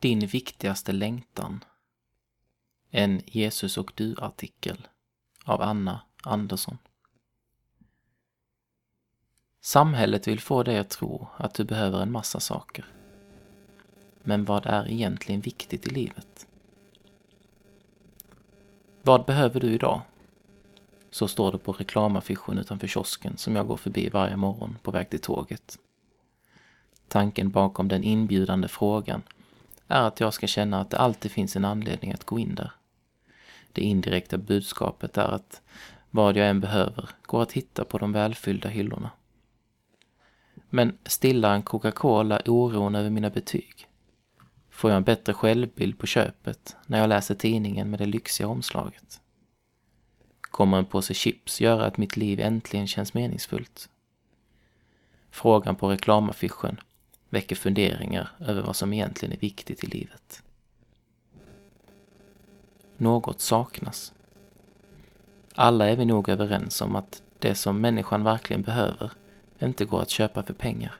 Din viktigaste längtan. En Jesus och du-artikel av Anna Andersson. Samhället vill få dig att tro att du behöver en massa saker. Men vad är egentligen viktigt i livet? Vad behöver du idag? Så står det på reklamaffischen utanför kiosken som jag går förbi varje morgon på väg till tåget. Tanken bakom den inbjudande frågan är att jag ska känna att det alltid finns en anledning att gå in där. Det indirekta budskapet är att vad jag än behöver går att hitta på de välfyllda hyllorna. Men stillar en Coca-Cola oron över mina betyg? Får jag en bättre självbild på köpet när jag läser tidningen med det lyxiga omslaget? Kommer en påse chips göra att mitt liv äntligen känns meningsfullt? Frågan på reklamaffischen väcker funderingar över vad som egentligen är viktigt i livet. Något saknas. Alla är vi nog överens om att det som människan verkligen behöver inte går att köpa för pengar.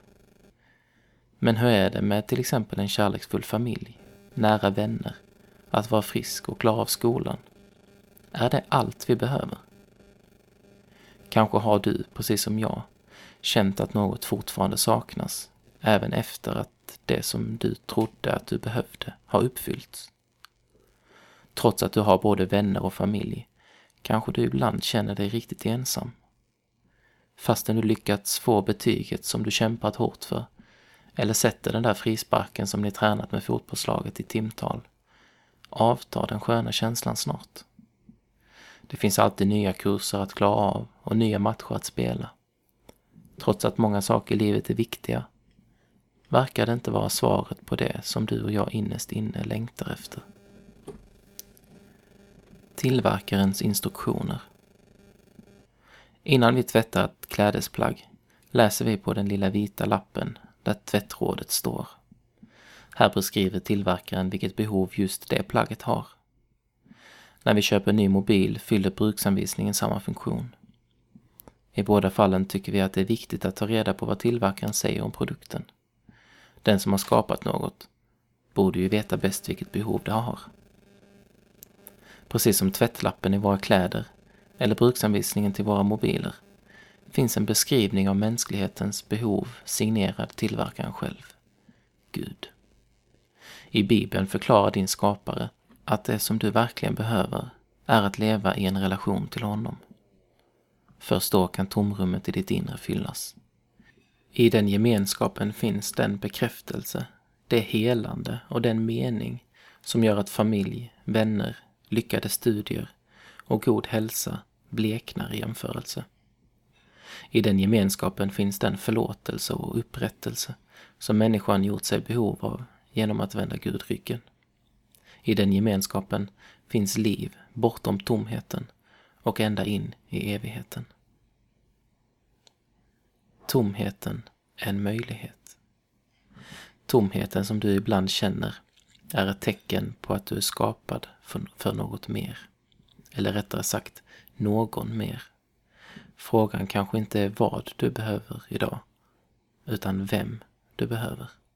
Men hur är det med till exempel en kärleksfull familj, nära vänner, att vara frisk och klara av skolan? Är det allt vi behöver? Kanske har du, precis som jag, känt att något fortfarande saknas, även efter att det som du trodde att du behövde har uppfyllts. Trots att du har både vänner och familj kanske du ibland känner dig riktigt ensam. Fastän du lyckats få betyget som du kämpat hårt för eller sätter den där frisparken som ni tränat med fotbollslaget i timtal avtar den sköna känslan snart. Det finns alltid nya kurser att klara av och nya matcher att spela. Trots att många saker i livet är viktiga verkar det inte vara svaret på det som du och jag innerst inne längtar efter. Tillverkarens instruktioner Innan vi tvättar ett klädesplagg läser vi på den lilla vita lappen där tvättrådet står. Här beskriver tillverkaren vilket behov just det plagget har. När vi köper en ny mobil fyller bruksanvisningen samma funktion. I båda fallen tycker vi att det är viktigt att ta reda på vad tillverkaren säger om produkten. Den som har skapat något borde ju veta bäst vilket behov det har. Precis som tvättlappen i våra kläder eller bruksanvisningen till våra mobiler finns en beskrivning av mänsklighetens behov signerad tillverkaren själv, Gud. I Bibeln förklarar din skapare att det som du verkligen behöver är att leva i en relation till honom. Först då kan tomrummet i ditt inre fyllas. I den gemenskapen finns den bekräftelse, det helande och den mening som gör att familj, vänner, lyckade studier och god hälsa bleknar i jämförelse. I den gemenskapen finns den förlåtelse och upprättelse som människan gjort sig behov av genom att vända Gud ryggen. I den gemenskapen finns liv bortom tomheten och ända in i evigheten. Tomheten är en möjlighet. Tomheten som du ibland känner är ett tecken på att du är skapad för, för något mer. Eller rättare sagt, någon mer. Frågan kanske inte är vad du behöver idag, utan vem du behöver.